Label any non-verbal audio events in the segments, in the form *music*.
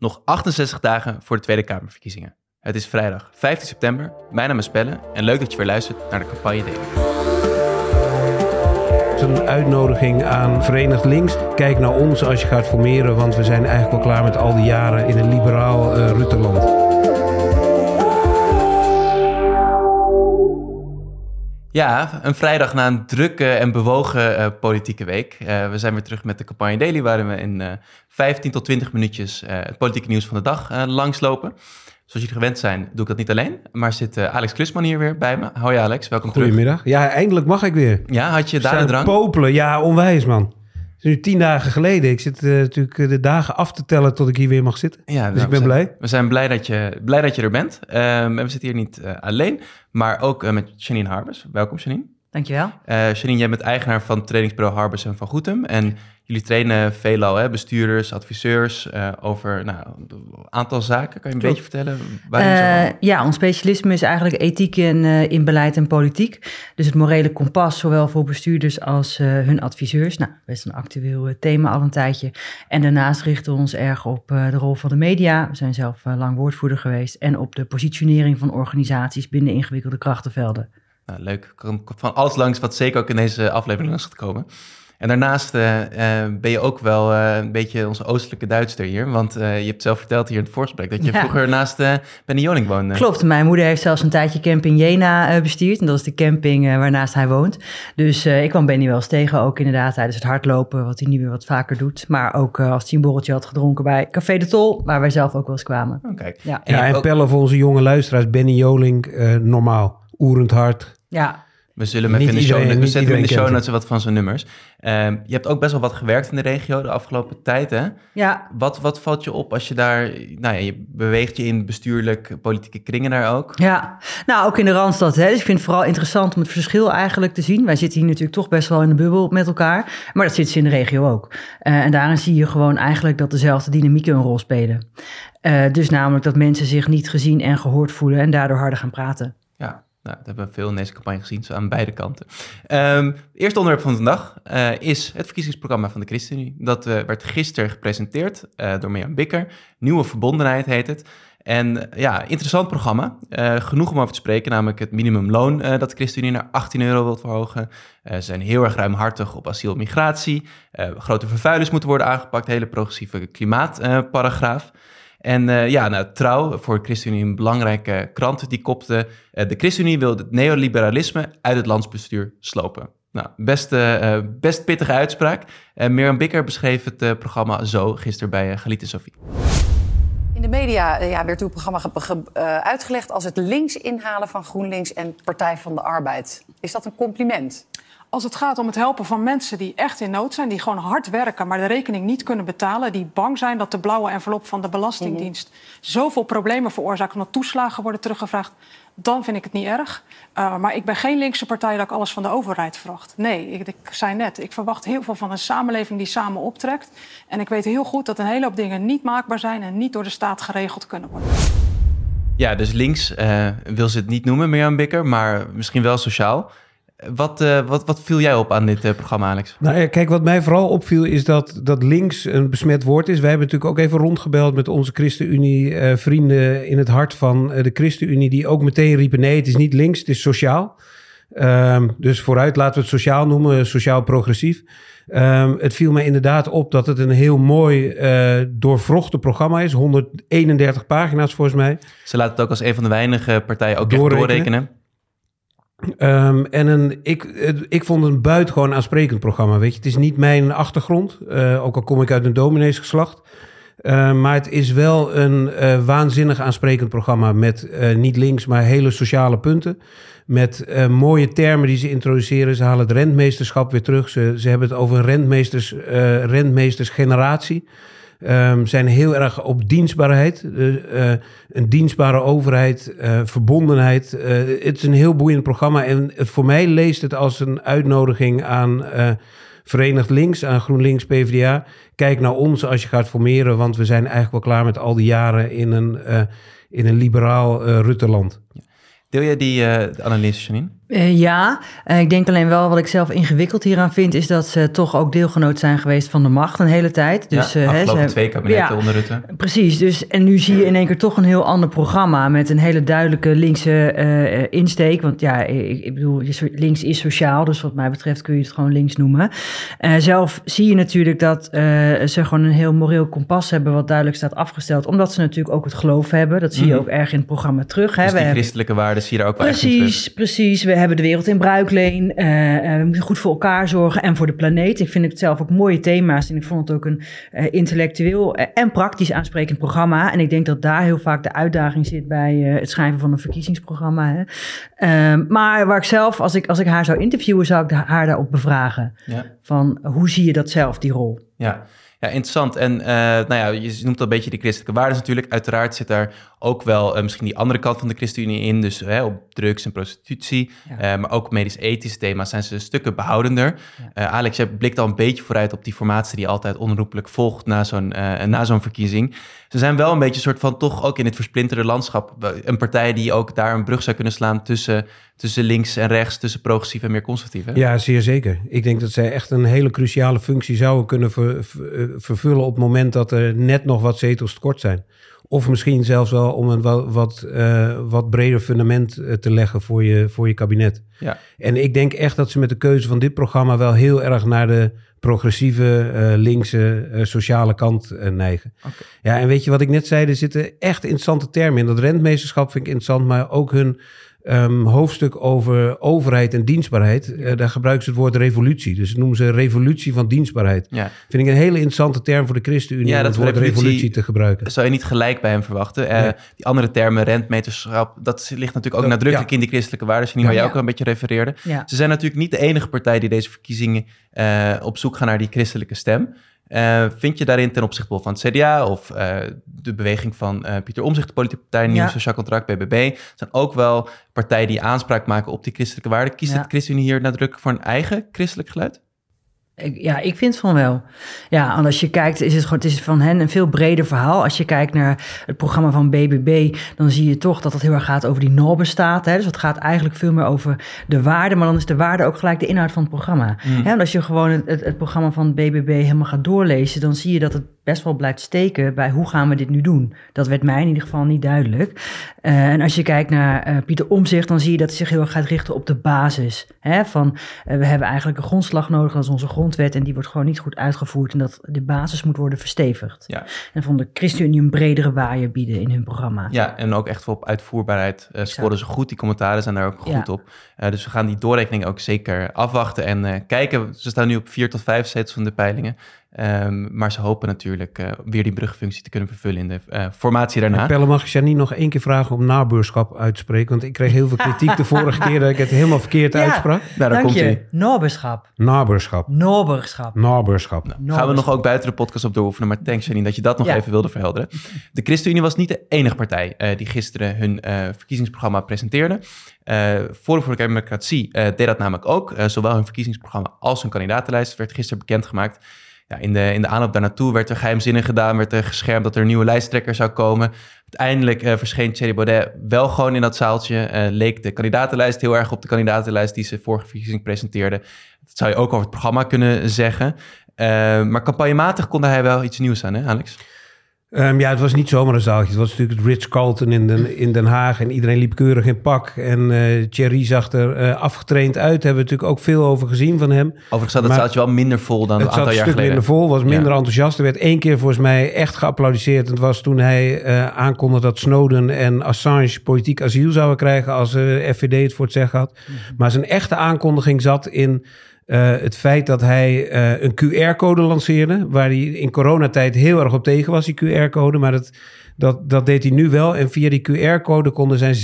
Nog 68 dagen voor de Tweede Kamerverkiezingen. Het is vrijdag 15 september. Mijn naam is Pelle en leuk dat je weer luistert naar de campagne Daily. Een uitnodiging aan Verenigd Links. Kijk naar ons als je gaat formeren, want we zijn eigenlijk wel klaar met al die jaren in een liberaal uh, Rutteland. Ja, een vrijdag na een drukke en bewogen uh, politieke week. Uh, we zijn weer terug met de campagne Daily, waarin we in uh, 15 tot 20 minuutjes het politieke nieuws van de dag langslopen. Zoals jullie gewend zijn, doe ik dat niet alleen. Maar zit Alex Klusman hier weer bij me. Hoi Alex, welkom Goedemiddag. terug. Ja, eindelijk mag ik weer. Ja, had je daar een drang? popelen, ja, onwijs man. Het is nu tien dagen geleden. Ik zit natuurlijk de dagen af te tellen tot ik hier weer mag zitten. Ja, dus nou, ik ben we blij. We zijn blij dat je, blij dat je er bent. Um, en we zitten hier niet alleen, maar ook met Janine Harbers. Welkom Janine. Dankjewel. Uh, Janine, jij bent eigenaar van trainingsbureau Harbers en Van Goetem. En jullie trainen veelal hè, bestuurders, adviseurs uh, over nou, een aantal zaken. Kan je een beetje vertellen? Uh, ja, ons specialisme is eigenlijk ethiek in, in beleid en politiek. Dus het morele kompas, zowel voor bestuurders als hun adviseurs. Nou, best een actueel thema al een tijdje. En daarnaast richten we ons erg op de rol van de media. We zijn zelf lang woordvoerder geweest. En op de positionering van organisaties binnen ingewikkelde krachtenvelden. Nou, leuk. Van alles langs wat zeker ook in deze aflevering langs gaat komen. En daarnaast uh, uh, ben je ook wel uh, een beetje onze oostelijke Duitser hier. Want je hebt zelf verteld hier in het voorgesprek dat je ja. vroeger naast Benny Joling woonde. Klopt, mijn moeder heeft zelfs een tijdje camping Jena bestuurd. En dat is de camping waarnaast hij woont. Dus ik kwam Benny wel eens tegen, ook inderdaad tijdens het hardlopen, wat hij nu weer wat vaker doet. Maar ook als hij een borreltje had gedronken bij Café de Tol, waar wij zelf ook wel eens kwamen. Oh, kijk. Ja, en, ja, en ook... pellen voor onze jonge luisteraars, Benny Joling, normaal, oerend hard. Ja, we zullen hem even in de show, we zetten in de show notes wat van zijn nummers. Um, je hebt ook best wel wat gewerkt in de regio de afgelopen tijd, hè? Ja. Wat, wat valt je op als je daar... Nou ja, je beweegt je in bestuurlijk politieke kringen daar ook. Ja, nou ook in de Randstad. Hè? Dus ik vind het vooral interessant om het verschil eigenlijk te zien. Wij zitten hier natuurlijk toch best wel in de bubbel met elkaar. Maar dat zit ze in de regio ook. Uh, en daarin zie je gewoon eigenlijk dat dezelfde dynamieken een rol spelen. Uh, dus namelijk dat mensen zich niet gezien en gehoord voelen... en daardoor harder gaan praten. Ja, nou, dat hebben we veel in deze campagne gezien, aan beide kanten. Um, het eerste onderwerp van vandaag uh, is het verkiezingsprogramma van de ChristenUnie. Dat uh, werd gisteren gepresenteerd uh, door Mirjam Bikker. Nieuwe Verbondenheid heet het. En ja, interessant programma. genoeg om over te spreken, namelijk het minimumloon dat de ChristenUnie naar 18 euro wil verhogen. ze zijn heel erg ruimhartig op asiel en migratie. grote vervuilers moeten worden aangepakt. Hele progressieve klimaatparagraaf. En uh, ja, nou, Trouw, voor de ChristenUnie een belangrijke krant, die kopte... Uh, de ChristenUnie wil het neoliberalisme uit het landsbestuur slopen. Nou, best, uh, best pittige uitspraak. Mirjam Bikker beschreef het programma zo gisteren bij Galite Sofie. In de media ja, werd uw programma uitgelegd als het links inhalen van GroenLinks en Partij van de Arbeid. Is dat een compliment? Als het gaat om het helpen van mensen die echt in nood zijn, die gewoon hard werken, maar de rekening niet kunnen betalen, die bang zijn dat de blauwe envelop van de Belastingdienst -hmm. zoveel problemen veroorzaakt omdat toeslagen worden teruggevraagd, dan vind ik het niet erg. Uh, maar ik ben geen linkse partij dat ik alles van de overheid verwacht. Nee, ik, ik zei net, ik verwacht heel veel van een samenleving die samen optrekt. En ik weet heel goed dat een hele hoop dingen niet maakbaar zijn en niet door de staat geregeld kunnen worden. Ja, dus links uh, wil ze het niet noemen, Mirjam Bikker, maar misschien wel sociaal. Wat, uh, wat, wat viel jij op aan dit uh, programma, Alex? Nou ja, kijk, wat mij vooral opviel is dat, dat links een besmet woord is. Wij hebben natuurlijk ook even rondgebeld met onze ChristenUnie-vrienden in het hart van de ChristenUnie, die ook meteen riepen: nee, het is niet links, het is sociaal. Um, dus vooruit laten we het sociaal noemen, sociaal-progressief. Um, het viel mij inderdaad op dat het een heel mooi uh, doorvrochte programma is. 131 pagina's volgens mij. Ze laten het ook als een van de weinige partijen ook doorrekenen. doorrekenen. Um, en een, ik, ik vond het een buitengewoon aansprekend programma. Weet je, het is niet mijn achtergrond, uh, ook al kom ik uit een domineesgeslacht. Uh, maar het is wel een uh, waanzinnig aansprekend programma met niet links, maar hele sociale punten. Met mooie termen die ze introduceren. Ze halen het rentmeesterschap weer terug. Ze, ze hebben het over rentmeesters, rentmeestersgeneratie. Um, zijn heel erg op dienstbaarheid. Uh, uh, een dienstbare overheid, uh, verbondenheid. het is een heel boeiend programma. En het, voor mij leest het als een uitnodiging aan Verenigd Links, aan GroenLinks PvdA. Kijk naar ons als je gaat formeren, want we zijn eigenlijk wel klaar met al die jaren in een, in een liberaal Rutteland. Deel jij die analyse, Janine? Uh, ja, uh, ik denk alleen wel wat ik zelf ingewikkeld hieraan vind, is dat ze toch ook deelgenoot zijn geweest van de macht een hele tijd. Dus, ja, afgelopen twee kabinetten ja, onder Rutte. Precies, dus en nu zie je in één keer toch een heel ander programma met een hele duidelijke linkse uh, insteek. Want ja, ik, ik, bedoel, links is sociaal, dus wat mij betreft kun je het gewoon links noemen. zelf zie je natuurlijk dat ze gewoon een heel moreel kompas hebben wat duidelijk staat afgesteld, omdat ze natuurlijk ook het geloof hebben. Dat zie je mm. ook erg in het programma terug. Hè. Dus die christelijke waarden zie je daar ook wel precies, Precies, we hebben de wereld in bruikleen. Uh, we moeten goed voor elkaar zorgen en voor de planeet. Ik vind het zelf ook mooie thema's. En ik vond het ook een uh, intellectueel en praktisch aansprekend programma. En ik denk dat daar heel vaak de uitdaging zit bij het schrijven van een verkiezingsprogramma. Hè. Ehm, maar waar ik zelf, als ik, als ik haar zou interviewen, zou ik haar daarop bevragen. Ja. Van hoe zie je dat zelf, die rol? Ja. Ja, interessant. En uh, nou ja, je noemt al een beetje de christelijke waarden natuurlijk. Uiteraard zit daar ook wel uh, misschien die andere kant van de ChristenUnie in. Dus op drugs en prostitutie. Ja. maar ook medisch-ethische thema's zijn ze stukken behoudender. Ja. Alex, jij blikt al een beetje vooruit op die formatie die altijd onroepelijk volgt na zo'n na zo'n verkiezing. Ze zijn wel een beetje een soort van toch ook in het versplinterde landschap. Een partij die ook daar een brug zou kunnen slaan tussen, tussen links en rechts, tussen progressief en meer conservatief. Hè? Ja, zeer zeker. Ik denk dat zij echt een hele cruciale functie zouden kunnen ver, vervullen op het moment dat er net nog wat zetels tekort zijn. Of misschien zelfs wel om een wat, wat, uh, wat breder fundament eh, te leggen voor je, voor je kabinet. Ja. En ik denk echt dat ze met de keuze van dit programma wel heel erg naar de progressieve, uh, linkse, sociale kant neigen. Okay. Ja, en weet je wat ik net zei? Er zitten echt interessante termen in. Dat rentmeesterschap vind ik interessant, maar ook hun um, hoofdstuk over overheid en dienstbaarheid, uh, daar gebruiken ze het woord revolutie. Dus noemen ze revolutie van dienstbaarheid. Ja. Vind ik een hele interessante term voor de ChristenUnie ja, om het woord revolutie, te gebruiken. Zou je niet gelijk bij hem verwachten. Uh, Die andere termen, rentmeterschap, dat ligt natuurlijk ook nadrukkelijk in die christelijke waarden, die waar jij ook een beetje refereerde. Ze zijn natuurlijk niet de enige partij die deze verkiezingen uh, op zoek gaan naar die christelijke stem. Uh, vind je daarin ten opzichte van het CDA of uh, de beweging van uh, Pieter Omzicht, de politieke partij, Nieuw ja. Sociaal Contract, BBB, zijn ook wel partijen die aanspraak maken op die christelijke waarden. Kiest ja. het ChristenUnie hier nadrukkelijk voor een eigen christelijk geluid? Ja, ik vind van wel. Ja, en als je kijkt, is het, gewoon, het is van hen een veel breder verhaal. Als je kijkt naar het programma van BBB, dan zie je toch dat het heel erg gaat over die Norbestaat. Hè? Dus het gaat eigenlijk veel meer over de waarde, maar dan is de waarde ook gelijk de inhoud van het programma. Mm. en als je gewoon het, het, het programma van BBB helemaal gaat doorlezen, dan zie je dat het best wel blijft steken bij hoe gaan we dit nu doen. Dat werd mij in ieder geval niet duidelijk. Uh, en als je kijkt naar uh, Pieter Omzicht, dan zie je dat hij zich heel erg gaat richten op de basis. Hè? Van uh, we hebben eigenlijk een grondslag nodig, dat is onze grondwet, en die wordt gewoon niet goed uitgevoerd. En dat de basis moet worden verstevigd. Ja. En van de ChristenUnie een bredere waaier bieden in hun programma. Ja, en ook echt op uitvoerbaarheid scoren ze goed. Die commentaren zijn daar ook goed ja. op. dus we gaan die doorrekening ook zeker afwachten en kijken. Ze staan nu op vier tot vijf zetels van de peilingen. Um, maar ze hopen natuurlijk uh, weer die brugfunctie te kunnen vervullen in de uh, formatie daarna. Pelle, mag ik Janine nog één keer vragen om nabuurschap uit te spreken? Want ik kreeg heel veel kritiek de vorige keer dat ik het helemaal verkeerd *laughs* ja, uitsprak. Nou, dank komt je. Naburschap. Naburschap. Naburschap. Naburschap. Nou, gaan we nog ook buiten de podcast op dooroefenen. Maar thanks Janine dat je dat nog ja. even wilde verhelderen. De ChristenUnie was niet de enige partij uh, die gisteren hun verkiezingsprogramma presenteerde. Forum voor de Democratie deed dat namelijk ook. zowel hun verkiezingsprogramma als hun kandidatenlijst werd gisteren bekendgemaakt ja, in, de, in de aanloop daar naartoe werd er geheimzinnig gedaan, werd er geschermd dat er een nieuwe lijsttrekker zou komen. Uiteindelijk uh, verscheen Thierry Baudet wel gewoon in dat zaaltje. Uh, leek de kandidatenlijst heel erg op de kandidatenlijst die ze vorige verkiezing presenteerde. Dat zou je ook over het programma kunnen zeggen. Uh, maar campagnematig kon hij wel iets nieuws aan, hè Alex? Um, ja, het was niet zomaar een zaaltje. Het was natuurlijk het Ritz-Carlton in Den, in Den Haag. En iedereen liep keurig in pak. En uh, Thierry zag er uh, afgetraind uit. Daar hebben we natuurlijk ook veel over gezien van hem. Overigens zat het zaaltje wel minder vol dan een aantal jaar geleden. Het zat minder vol, was minder enthousiast. Er werd één keer volgens mij echt geapplaudiseerd. En het was toen hij uh, aankondigde dat Snowden en Assange politiek asiel zouden krijgen... als FVD het voor het zeggen had. Mhm. Maar zijn echte aankondiging zat in... Uh, het feit dat hij uh, een QR-code lanceerde, waar hij in coronatijd heel erg op tegen was, die QR-code. Maar dat, dat, dat deed hij nu wel. En via die QR-code konden zijn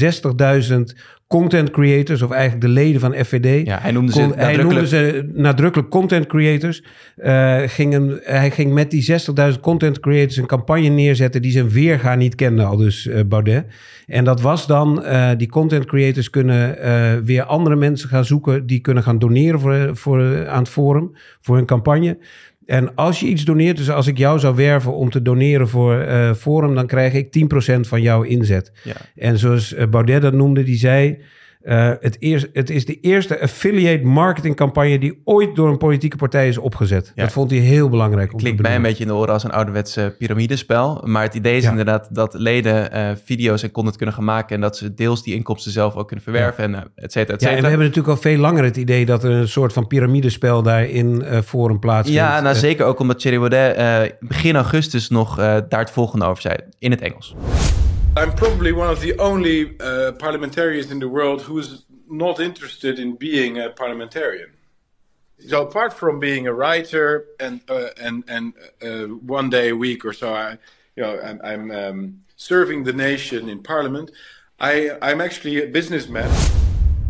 60.000 content creators, of eigenlijk de leden van FVD. Ja, hij noemde ze, kon, nadrukkelijk... Hij noemde ze nadrukkelijk content creators. Uh, ging een, hij ging met die 60.000 content creators een campagne neerzetten die zijn weerga niet kende, al dus uh, Baudet. En dat was dan, uh, die content creators kunnen weer andere mensen gaan zoeken die kunnen gaan doneren voor, voor, aan het forum, voor hun campagne. En als je iets doneert, dus als ik jou zou werven om te doneren voor uh, Forum, dan krijg ik 10% van jouw inzet. Ja. En zoals uh, Baudet dat noemde, die zei... Uh, het, eerst, het is de eerste affiliate marketing campagne die ooit door een politieke partij is opgezet. Dat vond hij heel belangrijk. Klinkt mij een beetje in de oren als een ouderwetse piramidespel. Maar het idee is inderdaad dat leden uh, video's en content kunnen gaan maken. En dat ze deels die inkomsten zelf ook kunnen verwerven. En uh, et cetera, et cetera. Ja, en we hebben natuurlijk al veel langer het idee dat er een soort van piramidespel daarin voor een plaats Ja, nou, zeker ook omdat Thierry Baudet begin augustus nog daar het volgende over zei. In het Engels. I'm probably one of the only uh, parliamentarians in the world who's not interested in being a parliamentarian. So apart from being a writer and uh, and and uh, one day a week or so, I, you know, I'm, I'm um, serving the nation in parliament. I, I'm actually a businessman.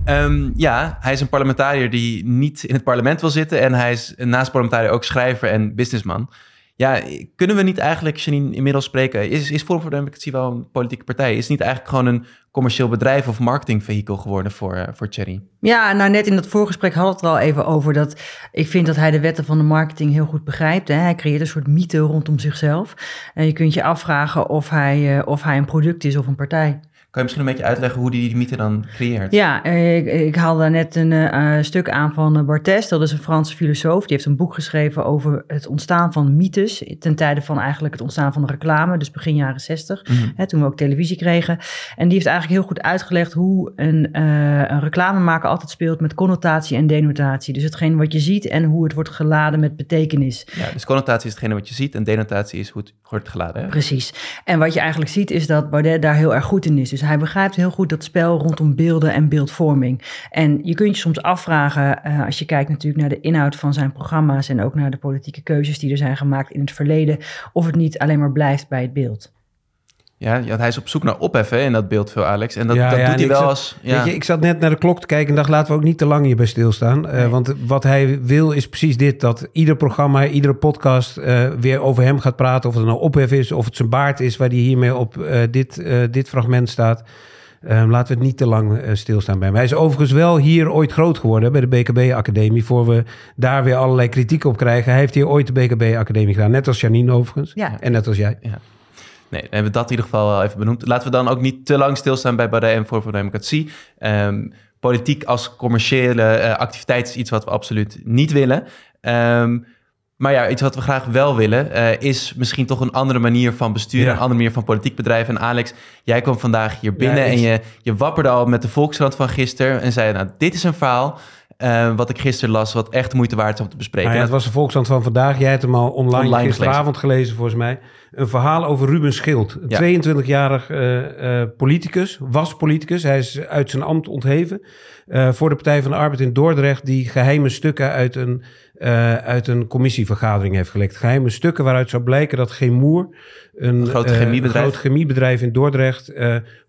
Um, ja, hij is een parlementariër die niet in het parlement wil zitten. En hij is naast parlementariër ook schrijver en businessman. Ja, kunnen we niet eigenlijk, Janine, inmiddels spreken... is, is Forum voor Democratie wel een politieke partij? Is het niet eigenlijk gewoon een commercieel bedrijf of marketingvehikel geworden voor, uh, voor Thierry? Ja, nou net in dat voorgesprek had het er al even over dat ik vind dat hij de wetten van de marketing heel goed begrijpt. Hè? Hij creëert een soort mythe rondom zichzelf. En je kunt je afvragen of hij, uh, of hij een product is of een partij. Kan je misschien een beetje uitleggen hoe die, die mythe dan creëert? Ja, ik, ik haalde net een uh, stuk aan van Barthes. Dat is een Franse filosoof. Die heeft een boek geschreven over het ontstaan van mythes. Ten tijde van eigenlijk het ontstaan van de reclame. Dus begin jaren zestig. Mm -hmm. toen we ook televisie kregen. En die heeft eigenlijk heel goed uitgelegd hoe een, uh, een reclamemaker altijd speelt met connotatie en denotatie. Dus hetgeen wat je ziet en hoe het wordt geladen met betekenis. Ja, dus connotatie is hetgene wat je ziet en denotatie is hoe het wordt geladen. Hè? Precies. En wat je eigenlijk ziet is dat Baudet daar heel erg goed in is. Dus hij begrijpt heel goed dat spel rondom beelden en beeldvorming. En je kunt je soms afvragen, uh, als je kijkt natuurlijk naar de inhoud van zijn programma's en ook naar de politieke keuzes die er zijn gemaakt in het verleden, of het niet alleen maar blijft bij het beeld. Ja, hij is op zoek naar opheffen in dat beeld veel, Alex. En dat, ja, dat ja, doet hij wel zat, als... Ja. Weet je, ik zat net naar de klok te kijken en dacht, laten we ook niet te lang hierbij stilstaan. Nee. Uh, want wat hij wil is precies dit, dat ieder programma, iedere podcast uh, weer over hem gaat praten. Of het nou ophef is, of het zijn baard is waar hij hiermee op uh, dit, dit fragment staat. Um, laten we het niet te lang uh, stilstaan bij hem. Hij is overigens wel hier ooit groot geworden bij de BKB-academie. Voor we daar weer allerlei kritiek op krijgen. Hij heeft hier ooit de BKB-academie gedaan. Net als Janine overigens. Ja. En net als jij. Ja. Nee, dan hebben we dat in ieder geval wel even benoemd. Laten we dan ook niet te lang stilstaan bij Baudet en voor voor Democratie. Um, politiek als commerciële uh, activiteit is iets wat we absoluut niet willen. Um, maar ja, iets wat we graag wel willen, uh, is misschien toch een andere manier van besturen, ja. een andere manier van politiek bedrijven. En Alex, jij kwam vandaag hier binnen ja, en je, je wapperde al met de Volkskrant van gisteren en zei, nou, dit is een verhaal uh, wat ik gisteren las, wat echt moeite waard is om te bespreken. Nou ja, het was de Volkskrant van vandaag. Jij hebt hem al online, online gisteravond gelezen. gelezen, volgens mij. Een verhaal over Ruben Schild. Een ja. 22-jarig uh, uh, politicus, was politicus. Hij is uit zijn ambt ontheven. Uh, voor de Partij van de Arbeid in Dordrecht... die geheime stukken uit een, uit een commissievergadering heeft gelekt. Geheime stukken waaruit zou blijken dat geen moer... Een, een groot chemiebedrijf. Groot chemiebedrijf in Dordrecht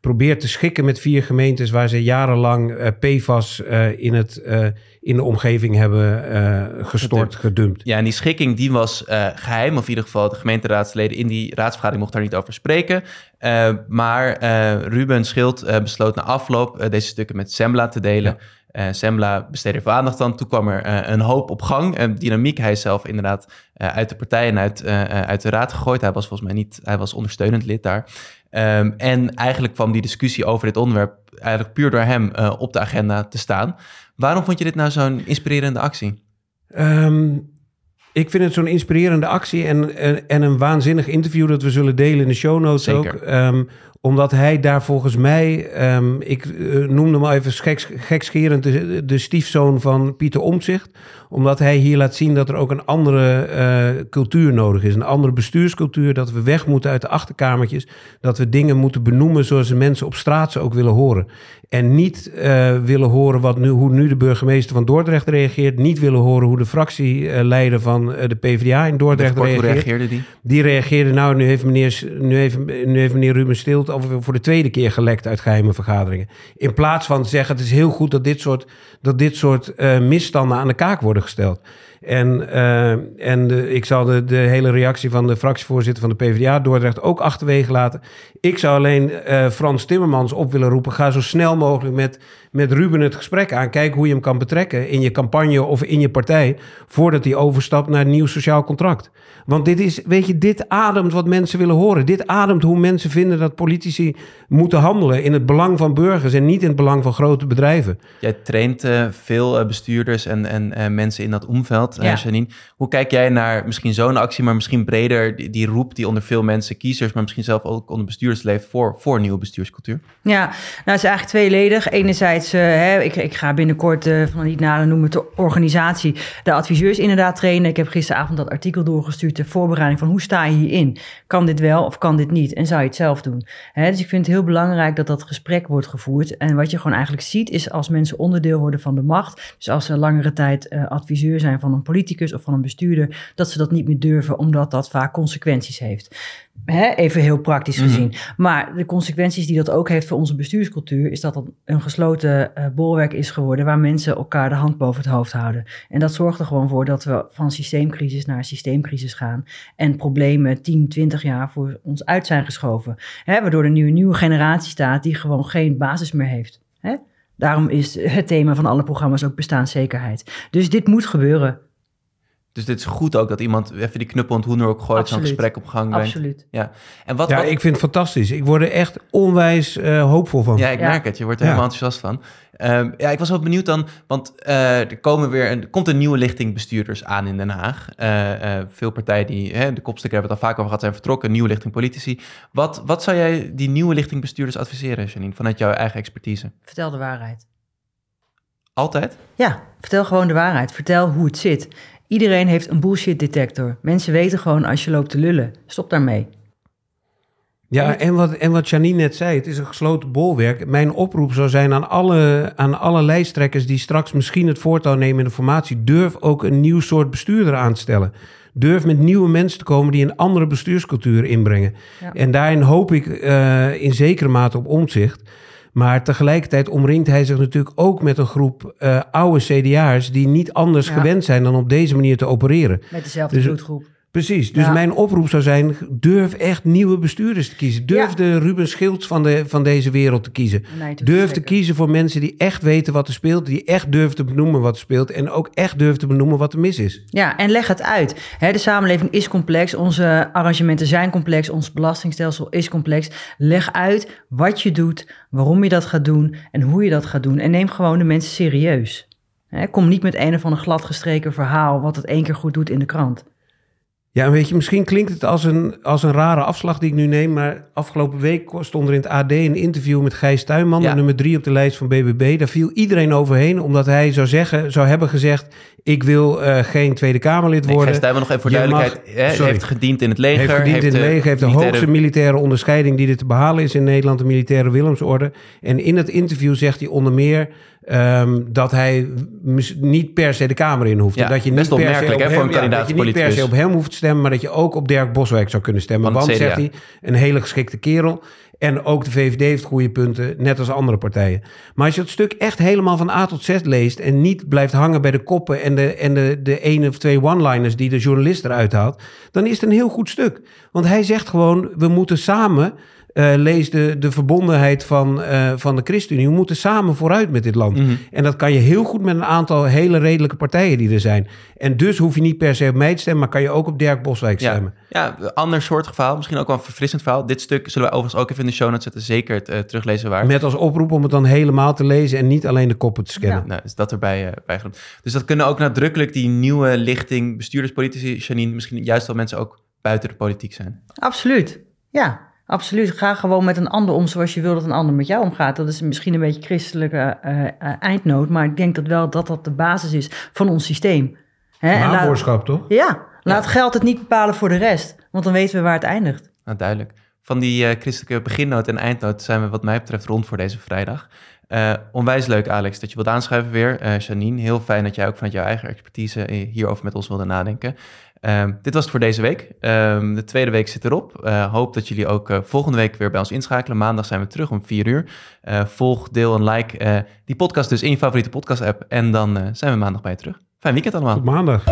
probeert te schikken met vier gemeentes waar ze jarenlang PFAS in, het, in de omgeving hebben gestort, gedumpt. Ja, en die schikking die was geheim, of in ieder geval de gemeenteraadsleden in die raadsvergadering mochten daar niet over spreken. maar Ruben Schild besloot na afloop deze stukken met Sembla te delen. Ja. Uh, Sembla besteedde veel aandacht aan. Toen kwam er uh, een hoop op gang. Uh, dynamiek. Hij is zelf inderdaad uit de partij en uit, uit de raad gegooid. Hij was volgens mij niet, hij was ondersteunend lid daar. Um, en eigenlijk kwam die discussie over dit onderwerp eigenlijk puur door hem op de agenda te staan. Waarom vond je dit nou zo'n inspirerende actie? Um, ik vind het zo'n inspirerende actie en, en, en, een waanzinnig interview dat we zullen delen in de show notes Zeker. ook. Um, omdat hij daar volgens mij, um, ik uh, noemde hem even geks, gekscherend, de, de stiefzoon van Pieter Omtzigt. Omdat hij hier laat zien dat er ook een andere uh, cultuur nodig is. Een andere bestuurscultuur, dat we weg moeten uit de achterkamertjes. Dat we dingen moeten benoemen zoals de mensen op straat ze ook willen horen. En niet uh, willen horen wat nu, hoe nu de burgemeester van Dordrecht reageert. Niet willen horen hoe de fractieleider van de PvdA in Dordrecht reageert. Hoe reageerde die? Die reageerde, nou nu heeft meneer, nu heeft, nu heeft meneer Ruben Stilt over voor de tweede keer gelekt uit geheime vergaderingen. In plaats van te zeggen, het is heel goed dat dit soort, dat dit soort uh, misstanden aan de kaak worden gesteld. En, eh, en de, ik zal de, hele reactie van de fractievoorzitter van de PvdA Dordrecht ook achterwege laten. Ik zou alleen uh, Frans Timmermans op willen roepen. Ga zo snel mogelijk met, met Ruben het gesprek aan. Kijk hoe je hem kan betrekken in je campagne of in je partij. Voordat hij overstapt naar een nieuw sociaal contract. Want dit is, weet je, dit ademt wat mensen willen horen. Dit ademt hoe mensen vinden dat politici moeten handelen in het belang van burgers en niet in het belang van grote bedrijven. Jij traint uh, veel uh, bestuurders en, en uh, mensen in dat omveld, ja. Janine. Hoe kijk jij naar misschien zo'n actie, maar misschien breder die, die, roep die onder veel mensen, kiezers, maar misschien zelf ook onder bestuurders leeft voor, voor een nieuwe bestuurscultuur? Ja, nou het is eigenlijk tweeledig. Enerzijds, hè, ik, ik ga binnenkort van niet nader noemen de organisatie, de adviseurs inderdaad trainen. Ik heb gisteravond dat artikel doorgestuurd ter voorbereiding van hoe sta je hierin? Kan dit wel of kan dit niet? En zou je het zelf doen? Dus ik vind het heel belangrijk dat dat gesprek wordt gevoerd. En wat je gewoon eigenlijk ziet is als mensen onderdeel worden van de macht, dus als ze langere tijd uh, adviseur zijn van een politicus of van een bestuurder, dat ze dat niet meer durven omdat dat vaak consequenties heeft. Hè, even heel praktisch gezien. Mm -hmm. Maar de consequenties die dat ook heeft voor onze bestuurscultuur, is dat het een gesloten uh, bolwerk is geworden waar mensen elkaar de hand boven het hoofd houden. En dat zorgt er gewoon voor dat we van systeemcrisis naar systeemcrisis gaan en problemen 10, 20 jaar voor ons uit zijn geschoven. Hè, waardoor er nu een nieuwe generatie staat die gewoon geen basis meer heeft. Hè? Daarom is het thema van alle programma's ook bestaanszekerheid. Dus dit moet gebeuren. Dus dit is goed ook dat iemand even die knuppel en ook gooit, zo'n gesprek op gang brengt. Absoluut. Ja, en wat, ja wat... ik vind het fantastisch. Ik word er echt onwijs uh, hoopvol van. Ja, ik merk het. Je wordt er ja. helemaal enthousiast van. Um, ja, ik was wel benieuwd dan, want uh, er, komen weer een, er komt een nieuwe lichting bestuurders aan in Den Haag. Uh, uh, veel partijen die, hè, de kopstukken hebben het al vaak over gehad, zijn vertrokken. Een nieuwe lichting politici. Wat, wat zou jij die nieuwe lichting bestuurders adviseren, Janine, vanuit jouw eigen expertise? Vertel de waarheid. Altijd? Ja, vertel gewoon de waarheid. Vertel hoe het zit. Iedereen heeft een bullshit detector. Mensen weten gewoon als je loopt te lullen. Stop daarmee. Ja, en wat, en wat Janine net zei, het is een gesloten bolwerk. Mijn oproep zou zijn aan alle, aan alle lijsttrekkers die straks misschien het voortouw nemen in de formatie. Durf ook een nieuw soort bestuurder aan te stellen. Durf met nieuwe mensen te komen die een andere bestuurscultuur inbrengen. Ja. En daarin hoop ik uh, in zekere mate op omzicht. Maar tegelijkertijd omringt hij zich natuurlijk ook met een groep uh, oude CDA'ers... die niet anders ja. gewend zijn dan op deze manier te opereren. Met dezelfde dus, bloedgroep. Precies, dus ja. mijn oproep zou zijn, durf echt nieuwe bestuurders te kiezen. Durf ja. de Ruben Schilds van, de, van deze wereld te kiezen. Nee, durf te kiezen voor mensen die echt weten wat er speelt, die echt durven te benoemen wat er speelt en ook echt durven te benoemen wat er mis is. Ja, en leg het uit. He, de samenleving is complex, onze arrangementen zijn complex, ons belastingstelsel is complex. Leg uit wat je doet, waarom je dat gaat doen en hoe je dat gaat doen. En neem gewoon de mensen serieus. He, kom niet met een of ander gladgestreken verhaal wat het één keer goed doet in de krant. Ja, weet je, misschien klinkt het als een, als een rare afslag die ik nu neem, maar afgelopen week stond er in het AD een interview met Gijs Tuinman, ja. nummer drie op de lijst van BBB. Daar viel iedereen overheen, omdat hij zou, zeggen, zou hebben gezegd, ik wil uh, geen Tweede Kamerlid nee, worden. Gijs Tuinman nog even voor duidelijkheid, mag, heeft gediend in het leger. Heeft gediend heeft in het leger, heeft de militaire... hoogste militaire onderscheiding die er te behalen is in Nederland, de militaire Willemsorde. En in het interview zegt hij onder meer... Um, dat hij niet per se de Kamer in hoeft. Ja, dat je niet per se op hem, voor een ja, dat je niet per se op hem hoeft te stemmen, maar dat je ook op Dirk Boswijk zou kunnen stemmen. Want, zegt hij, een hele geschikte kerel. En ook de VVD heeft goede punten, net als andere partijen. Maar als je het stuk echt helemaal van A tot Z leest... en niet blijft hangen bij de koppen en de, en de, de één of twee one-liners... die de journalist eruit haalt, dan is het een heel goed stuk. Want hij zegt gewoon, we moeten samen... Uh, lees de, de verbondenheid van, uh, van de ChristenUnie. We moeten samen vooruit met dit land. Mhm. Mm -hmm. En dat kan je heel goed met een aantal hele redelijke partijen die er zijn. En dus hoef je niet per se op mij te stemmen, maar kan je ook op Dirk Boswijk stemmen. Ja, ja ander soort verhaal, misschien ook wel een verfrissend verhaal. Dit stuk zullen we overigens ook even in de show notes zetten. Zeker het uh, teruglezen waard. Met als oproep om het dan helemaal te lezen en niet alleen de koppen te scannen. Ja. Nou, is dat erbij bij genoemd. Dus dat kunnen ook nadrukkelijk die nieuwe lichting bestuurders, politici, Janine, misschien juist wel mensen ook buiten de politiek zijn. Absoluut, ja. Absoluut. Ga gewoon met een ander om zoals je wil dat een ander met jou omgaat. Dat is misschien een beetje christelijke uh, uh, eindnoot, maar ik denk dat wel dat dat de basis is van ons systeem. Naamwoordschap, toch? Ja, laat ja. geld het niet bepalen voor de rest, want dan weten we waar het eindigt. Nou, duidelijk. Van die uh, christelijke beginnoot en eindnoot zijn we wat mij betreft rond voor deze vrijdag. Uh, onwijs leuk, Alex, dat je wilt aanschuiven weer. Uh, Janine, heel fijn dat jij ook vanuit jouw eigen expertise hierover met ons wilde nadenken. Uh, dit was het voor deze week. Um, de tweede week zit erop. Uh, hoop dat jullie ook uh, volgende week weer bij ons inschakelen. Maandag zijn we terug om 4 uur. volg, deel en like die podcast dus in je favoriete podcast app. En dan zijn we maandag bij je terug. Fijn weekend allemaal. Tot maandag.